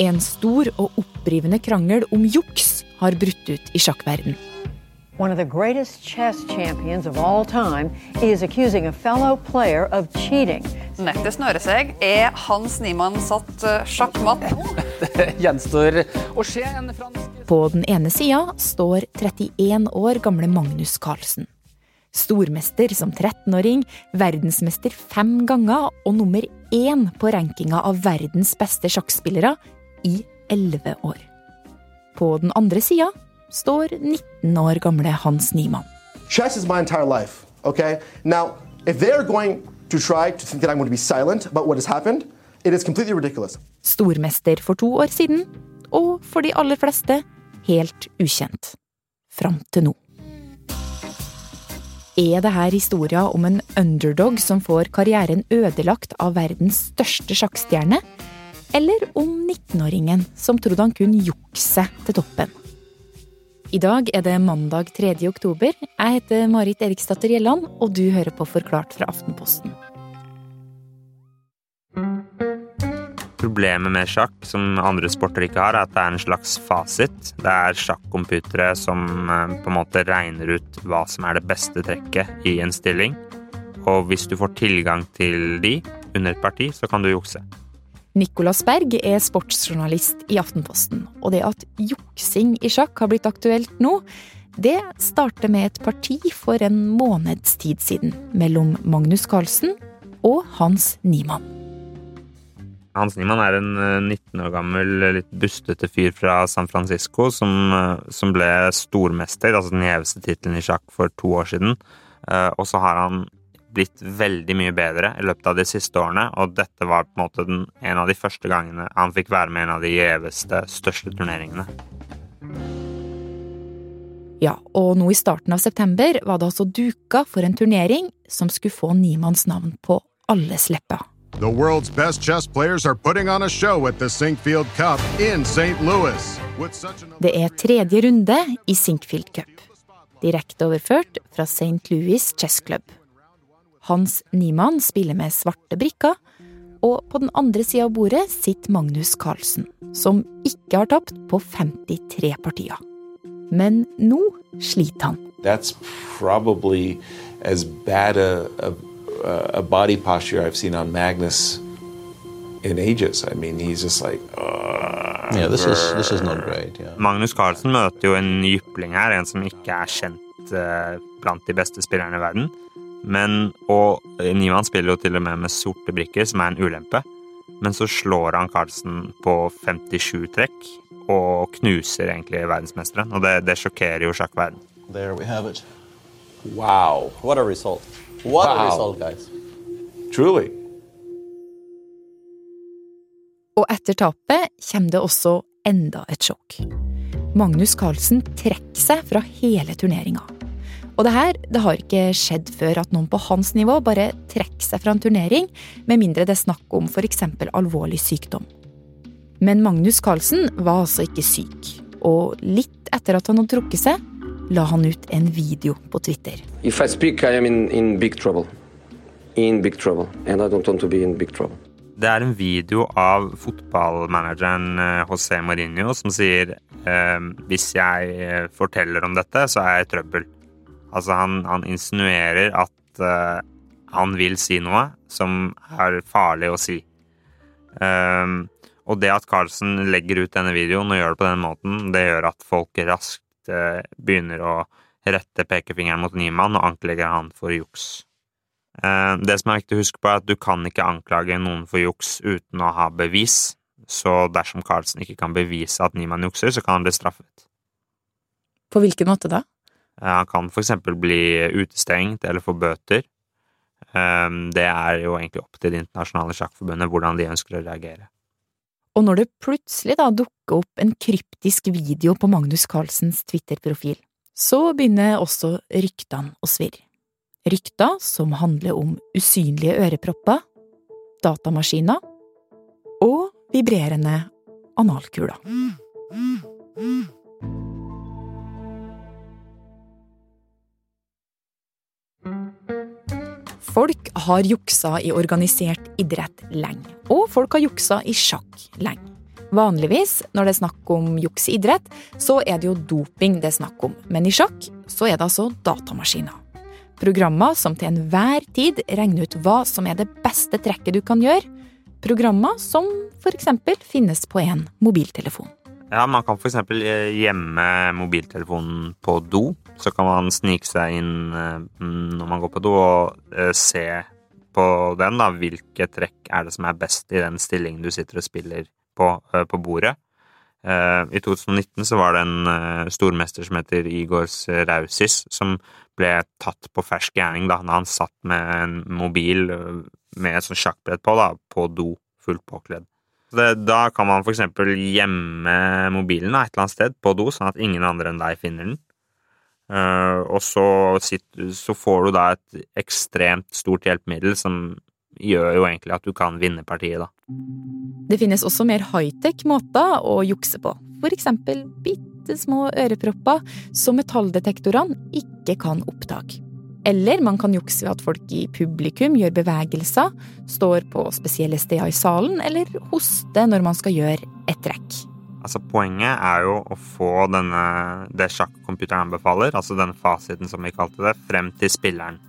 En stor og opprivende krangel om juks har brutt ut i sjakkverden. One of the greatest chess champions of all time is accusing a fellow player of cheating. Nettet snører seg. Er Hans Niemann satt uh, sjakkmatt? Det gjenstår å se en fransk På den ene sida står 31 år gamle Magnus Carlsen. Stormester som 13-åring, verdensmester fem ganger og nummer én på rankinga av verdens beste sjakkspillere i elleve år. På den andre sida står 19 år gamle Hans Niemann. Chess is my entire life, okay? Now, if they're going to try to think that I'm going to be silent about what has happened, it is completely ridiculous. Stormester for to år siden, og for de aller fleste helt ukjent. Fram til nå. Er det her historia om en underdog som får karrieren ødelagt av verdens største sjakkstjerne? Eller om 19-åringen som trodde han kunne jukse til toppen? I dag er det mandag 3. oktober. Jeg heter Marit Eriksdatter Gjelland, og du hører på Forklart fra Aftenposten. Problemet med sjakk, som andre sporter ikke har, er at det er en slags fasit. Det er sjakkcomputere som eh, på en måte regner ut hva som er det beste trekket i en stilling. Og hvis du får tilgang til de under et parti, så kan du jukse. Nicolas Berg er sportsjournalist i Aftenposten, og det at juksing i sjakk har blitt aktuelt nå, det starter med et parti for en måneds tid siden mellom Magnus Carlsen og Hans Niemann. Hans Niemann er en eh, 19 år gammel, litt bustete fyr fra San Francisco som, eh, som ble stormester, altså den gjeveste tittelen i sjakk for to år siden. Eh, Og så har han blitt veldig mye bedre i løpet av de siste årene, og dette var på en måte den, en av de første gangene han fikk være med i en av de gjeveste, største turneringene. Ja, og nå i starten av september var det altså duka for en turnering som skulle få Niemanns navn på alles lepper. The world's best chess players are putting on a show at the Sinkfield Cup in St. Louis. Det er tredje runde i Sinkfield Cup. Direkte overført fra St. Louis Chess Club. Hans Niemann spiller med svarte brikker, og på den andre sida av bordet sitter Magnus Carlsen, som ikke har tapt på 53 partier. Men nå sliter han. That's probably as bad a, a, a body posture I've seen on Magnus in ages. I mean, he's just like. uh, Yeah, this is this is not great. Yeah. Magnus Carlsen møter jo en jypling her, en som ikke er kjent eh, blant de beste spillerne i verden. Men, og Nyman spiller jo til og med med sorte brikker, som er en ulempe. Men så slår han Carlsen på 57 trekk, og knuser egentlig verdensmesteren. Og det, det sjokkerer jo sjakkverden. There we have it. Wow. What a result! What a result, guys. Truly. Og etter tapet kommer det også enda et sjokk. Magnus Carlsen trekker seg fra hele turneringa. Og det her det har ikke skjedd før at noen på hans nivå bare trekker seg fra en turnering, med mindre det er snakk om f.eks. alvorlig sykdom. Men Magnus Carlsen var altså ikke syk, og litt etter at han hadde trukket seg, la han ut en video på Twitter. If I speak, I am in, in big trouble. In big trouble. And I don't want to be in big trouble. Det er en video av fotballmanageren eh, José Mourinho som sier eh, hvis jeg eh, forteller om dette, så er jeg i trøbbel. Altså han, han insinuerer at uh, han vil si noe som er farlig å si. Um, og det at Carlsen legger ut denne videoen og gjør det på den måten, det gjør at folk raskt uh, begynner å rette pekefingeren mot Niemann og anklager han for juks. Uh, Det som er viktig å huske på, er at du kan ikke anklage noen for juks uten å ha bevis. Så dersom Carlsen ikke kan bevise at Niemann jukser, så kan han bli straffet. På hvilken måte da? Eh, Han kan eksempel bli utestengt eller få bøter. Eh, Det er jo egentlig opp til Det internasjonale sjakkforbundet hvordan de ønsker å reagere. Og når det plutselig da dukker opp en kryptisk video på Magnus Carlsens Twitter-profil, så begynner også ryktene å svirre. Rykter som handler om usynlige ørepropper, datamaskiner og vibrerende analkuler. Folk har juksa i organisert idrett lenge, og folk har juksa i sjakk lenge. Vanligvis når det er snakk om juks i idrett, så er det jo doping det er snakk om. Men i sjakk så er det altså datamaskiner. Programmer som til enhver tid regner ut hva som er det beste trekket du kan gjøre. Programmer som f.eks. finnes på en mobiltelefon. Ja, man kan f.eks. gjemme mobiltelefonen på do. Så kan man snike seg inn eh, når man går på do og eh, se på den, da. Hvilke trekk er det som er best i den stillingen du sitter og spiller på, eh, på bordet. I 2019 så var det en stormester som heter Igors Rausis, som ble tatt på fersk gjerning da han satt med en mobil med et sånt sjakkbrett på, da, på do, fullt påkledd. Det, da kan man f.eks. gjemme mobilen da, et eller annet sted på do, sånn at ingen andre enn deg finner den. Uh, og så, sitter, så, får du da et ekstremt stort hjelpemiddel som gjør jo egentlig at du kan vinne partiet, da. Det finnes også mer high-tech måter å jukse på. For eksempel bitte små ørepropper som metalldetektorene ikke kan oppdage. Eller man kan jukse ved at folk i publikum gjør bevegelser, står på spesielle steder i salen, eller hoster når man skal gjøre et trekk. Altså, poenget er jo å få denne, det sjakkomputeren anbefaler, altså denne fasiten som vi kalte det, frem til spilleren.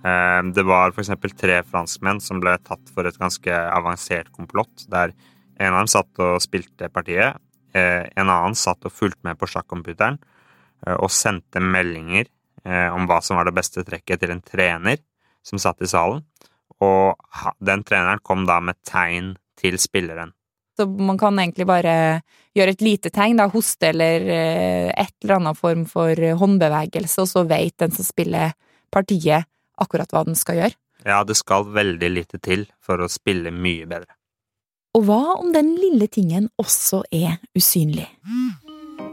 Eh, det var f.eks. tre franskmenn som ble tatt for et ganske avansert komplott, der en av dem satt og spilte partiet, eh, en annen satt og fulgte med på sjakkcomputeren eh, og sendte meldinger om hva som var det beste trekket til en trener som satt i salen, og den treneren kom da med tegn til spilleren. Så man kan egentlig bare gjøre et lite tegn, da, hoste eller et eller annet form for håndbevegelse, og så vet den som spiller partiet, akkurat hva den skal gjøre. Ja, det skal veldig lite til for å spille mye bedre. Og hva om den lille tingen også er usynlig?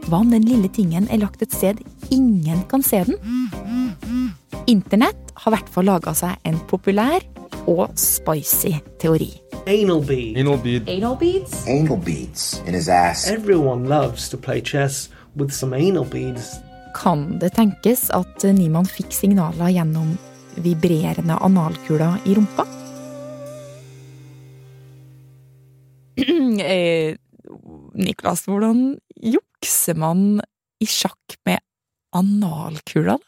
Hva om den lille tingen er lagt et sted ingen kan se den? Internett har i hvert fall laga seg en populær og spicy teori. Anal bead. Anal bead. Anal beads? Anal beads in his ass. Everyone loves to play chess with some anal beads. Kan det tenkes at Niemann fikk signaler gjennom vibrerende analkuler i rumpa? Eh, Niklas, hvordan man i sjakk med analkuler?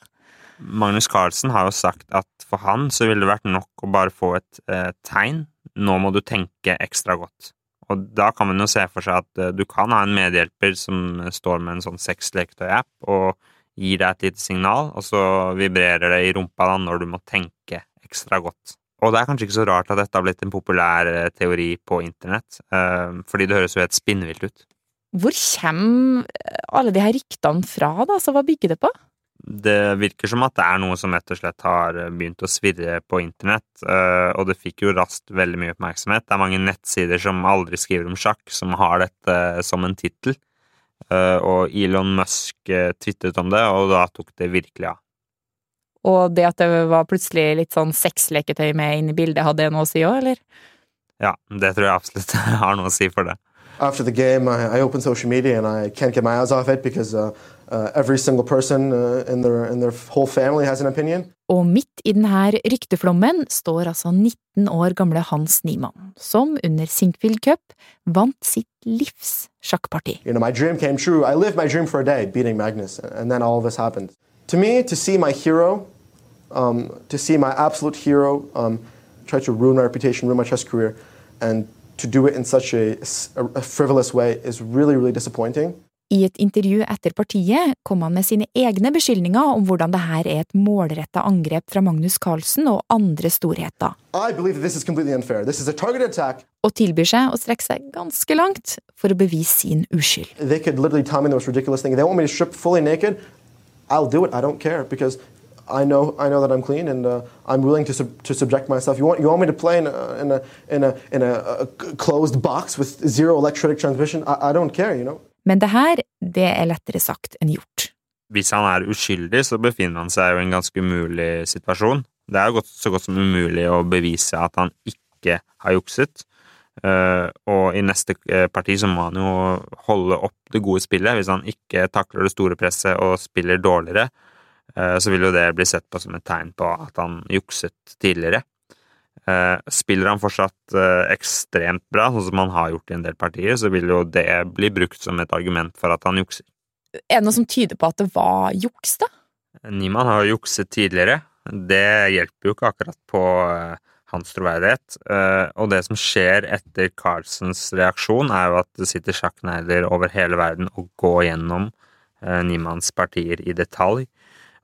Magnus Carlsen har jo sagt at for han så ville det vært nok å bare få et eh, tegn. Nå må du tenke ekstra godt. Og da kan man jo se for seg at eh, du kan ha en medhjelper som står med en sånn sexleketøy-app og gir deg et lite signal, og så vibrerer det i rumpa da når du må tenke ekstra godt. Og det er kanskje ikke så rart at dette har blitt en populær eh, teori på internett, eh, fordi det høres jo helt spinnvilt ut. Hvor kommer alle de her ryktene fra, da? Så hva bygger det på? Det virker som at det er noe som rett og slett har begynt å svirre på internett, eh, og det fikk jo raskt veldig mye oppmerksomhet. Det er mange nettsider som aldri skriver om sjakk, som har dette som en tittel. Eh, og Elon Musk eh, tvitret om det, og da tok det virkelig av. Og det at det var plutselig litt sånn sexleketøy med inn i bildet, hadde det noe å si òg, eller? Ja, det tror jeg absolutt har noe å si for det. After the game, I, I open social media and I can't get my eyes off it because uh, uh, every single person uh, in, their, in their whole family has an opinion. Og midt i denne rykteflommen står altså 19 år gamle Hans Niemann, som under Sinkfield Cup vant sitt livs sjakkparti. You know, my dream came true. I lived my dream for a day, beating Magnus, and then all of this happened. To me, to see my hero, um, to see my absolute hero um, try to ruin my reputation, ruin my chess career, and to do it in such a, a frivolous way is really, really disappointing. I et intervju etter partiet kom han med sine egne beskyldninger om hvordan det her er et målretta angrep fra Magnus Carlsen og andre storheter. Og tilbyr seg å strekke seg ganske langt for å bevise sin uskyld. I know, I know that I'm clean, and uh, I'm willing to, sub to subject myself. You want, you want me to play in a, in a, in a, in a, a closed box with zero electric transmission? I, I don't care, you know. Men det her, det er lettere sagt enn gjort. Hvis han er uskyldig, så befinner han seg jo i en ganske umulig situasjon. Det er jo så godt som umulig å bevise at han ikke har jukset. Uh, og i neste eh, parti så må han jo holde opp det gode spillet. Hvis han ikke takler det store presset og spiller dårligere, så vil jo det bli sett på som et tegn på at han jukset tidligere. Eh, spiller han fortsatt eh, ekstremt bra, sånn som han har gjort i en del partier, så vil jo det bli brukt som et argument for at han jukser. Er det noe som tyder på at det var juks, da? Niemann har jo jukset tidligere. Det hjelper jo ikke akkurat på eh, hans troverdighet. Eh, og det som skjer etter Carlsens reaksjon, er jo at det sitter sjakknegler over hele verden og går gjennom eh, Niemanns partier i detalj,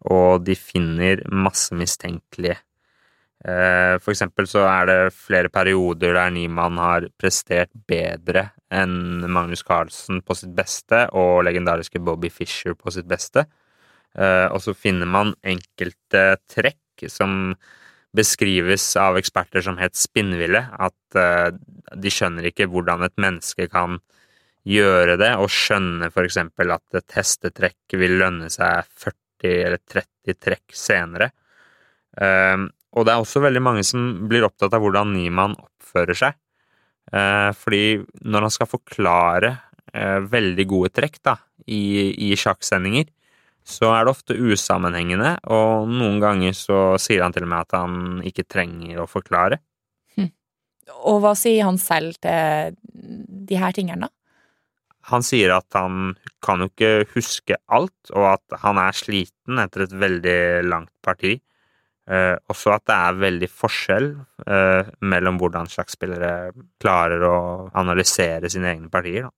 og de finner masse mistenkelige. Eh, for eksempel så er det flere perioder der Niemann har prestert bedre enn Magnus Carlsen på sitt beste, og legendariske Bobby Fischer på sitt beste. Eh, og så finner man enkelte trekk som beskrives av eksperter som helt spinnville. At uh, de skjønner ikke hvordan et menneske kan gjøre det, og skjønne for eksempel at et hestetrekk vil lønne seg 40 eller 30 trekk senere. Uh, og det er også veldig mange som blir opptatt av hvordan Niemann oppfører seg. Uh, fordi når han skal forklare veldig gode trekk da, i, i sjakksendinger, så er det ofte usammenhengende, og noen ganger så sier han til og med at han ikke trenger å forklare. Hm. Og hva sier han selv til de her tingene, da? Han sier at han kan jo ikke huske alt, og at han er sliten etter et veldig langt parti. Eh, også at det er veldig forskjell eh, mellom hvordan sjakkspillere klarer å analysere sine egne partier. Da.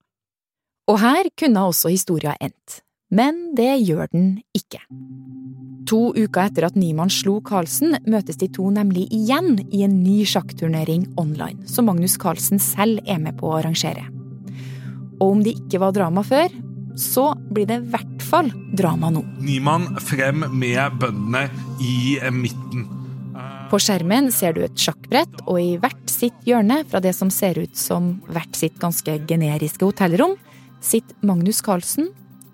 Og her kunne også historia endt men det gjør den ikke. To uker etter at Nyman slo Carlsen, møtes de to nemlig igjen i en ny sjakkturnering online, som Magnus Carlsen selv er med på å arrangere. Og om det ikke var drama før, så blir det i hvert fall drama nå. Nyman frem med bøndene i midten. På skjermen ser du et sjakkbrett, og i hvert sitt hjørne, fra det som ser ut som hvert sitt ganske generiske hotellrom, sitter Magnus Carlsen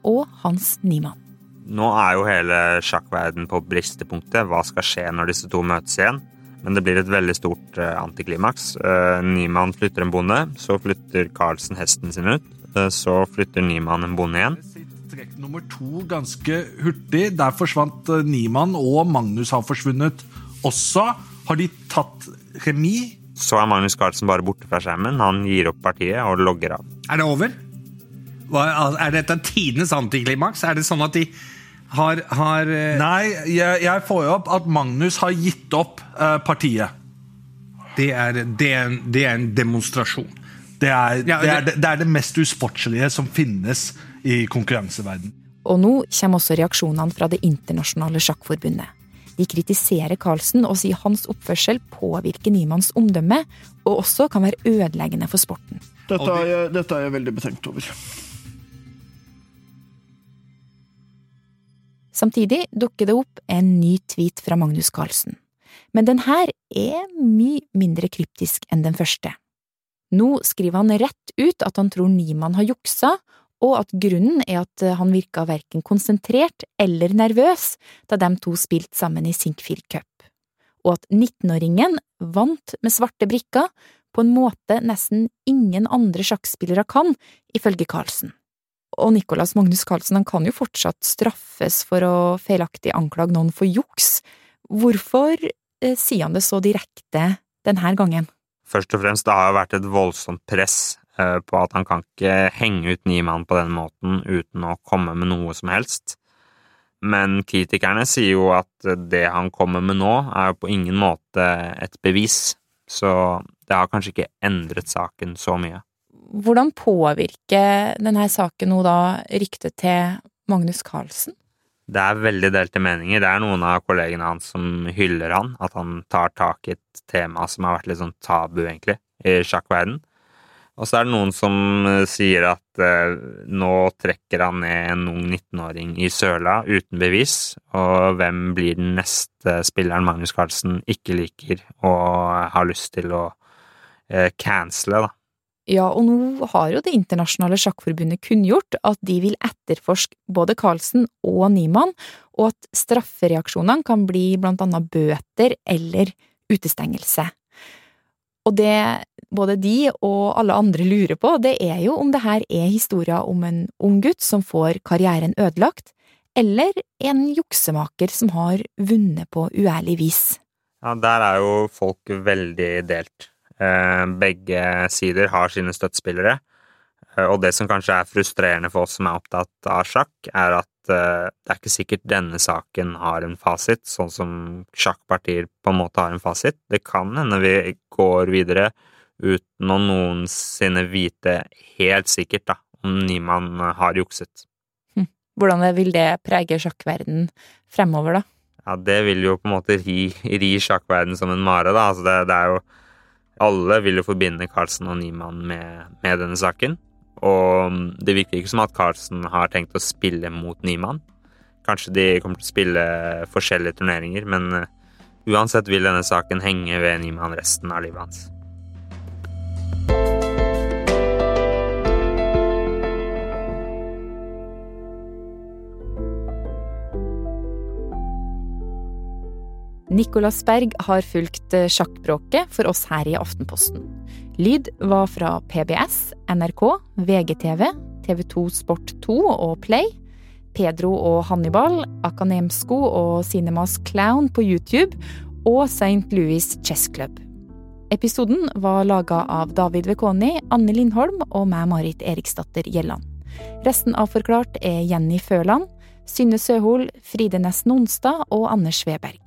og Hans Niemann. Nå er jo hele sjakkverden på bristepunktet. Hva skal skje når disse to møtes igjen? Men det blir et veldig stort uh, antiklimaks. Uh, Niemann flytter en bonde, så flytter Carlsen hesten sin ut. Uh, så flytter Niemann en bonde igjen. Trekk nummer to ganske hurtig. Der forsvant Niemann, og Magnus har forsvunnet også. Har de tatt remis? Så er Magnus Carlsen bare borte fra skjermen. Han gir opp partiet og logger av. Er det over? Er dette tidenes antiklimaks? Er det sånn at de har, har uh... Nei, jeg, jeg, får jo opp at Magnus har gitt opp uh, partiet. Det er, det, er, det er, en demonstrasjon. Det er, ja, det, er, det er det mest usportslige som finnes i konkurranseverden. Og nå kommer også reaksjonene fra Det internasjonale sjakkforbundet. De kritiserer Carlsen og sier hans oppførsel påvirker Niemanns omdømme, og også kan være ødeleggende for sporten. Dette er, jeg, dette er jeg veldig betenkt over. Samtidig dukker det opp en ny tweet fra Magnus Carlsen. Men den her er mye mindre kryptisk enn den første. Nå skriver han rett ut at han tror Niemann har juksa, og at grunnen er at han virka verken konsentrert eller nervøs da de to spilte sammen i Sinkfield Cup, og at 19-åringen vant med svarte brikker på en måte nesten ingen andre sjakkspillere kan, ifølge Carlsen. Og Nicolas Magnus Carlsen han kan jo fortsatt straffes for å feilaktig anklage noen for juks. Hvorfor eh, sier han det så direkte denne gangen? Først og fremst, det har jo vært et voldsomt press eh, på at han kan ikke henge ut Niemann på den måten uten å komme med noe som helst. Men kritikerne sier jo at det han kommer med nå, er jo på ingen måte et bevis, så det har kanskje ikke endret saken så mye. Hvordan påvirker denne saken nå da ryktet til Magnus Carlsen? Det er veldig delte meninger. Det er noen av kollegene hans som hyller han, at han tar tak i et tema som har vært litt sånn tabu, egentlig, i sjakkverden. Og så er det noen som eh, sier at eh, nå trekker han ned en ung 19-åring i søla uten bevis, og hvem blir den neste spilleren Magnus Carlsen ikke liker og har lyst til å eh, cancele, da. Ja, og nå har jo Det internasjonale sjakkforbundet kunngjort at de vil etterforske både Carlsen og Niemann, og at straffereaksjonene kan bli blant annet bøter eller utestengelse. Og det både de og alle andre lurer på, det er jo om det her er historier om en ung gutt som får karrieren ødelagt, eller en juksemaker som har vunnet på uærlig vis. Ja, der er jo folk veldig delt. Eh, begge sider har sine støttespillere. Eh, og det som kanskje er frustrerende for oss som er opptatt av sjakk, er at eh, det er ikke sikkert denne saken har en fasit, sånn som sjakkpartier på en måte har en fasit. Det kan hende vi går videre uten å noensinne vite helt sikkert da, om Niemann har jukset. Hm. Hvordan vil det prege sjakkverden fremover, da? Ja, det vil jo på en måte ri, ri sjakkverden som en mare, da. Altså det, det, er jo Alle vil jo forbinde Carlsen og Niemann med, med, denne saken. Og det virker ikke som at Carlsen har tenkt å spille mot Niemann. Kanskje de kommer til å spille forskjellige turneringer, men uh, uansett vil denne saken henge ved Niemann resten av livet hans. Nicolas Berg har fulgt eh, sjakkbråket for oss her i Aftenposten. Lyd var fra PBS, NRK, VGTV, TV2 Sport 2 og Play, Pedro og Hannibal, Akanemsko og Cinemas Clown på YouTube og St. Louis Chess Club. Episoden var laga av David Vekoni, Anne Lindholm og meg, Marit Eriksdatter Gjelland. Resten av Forklart er Jenny Føland, Synne Søhol, Fride Næss Nonstad og Anders Sveberg.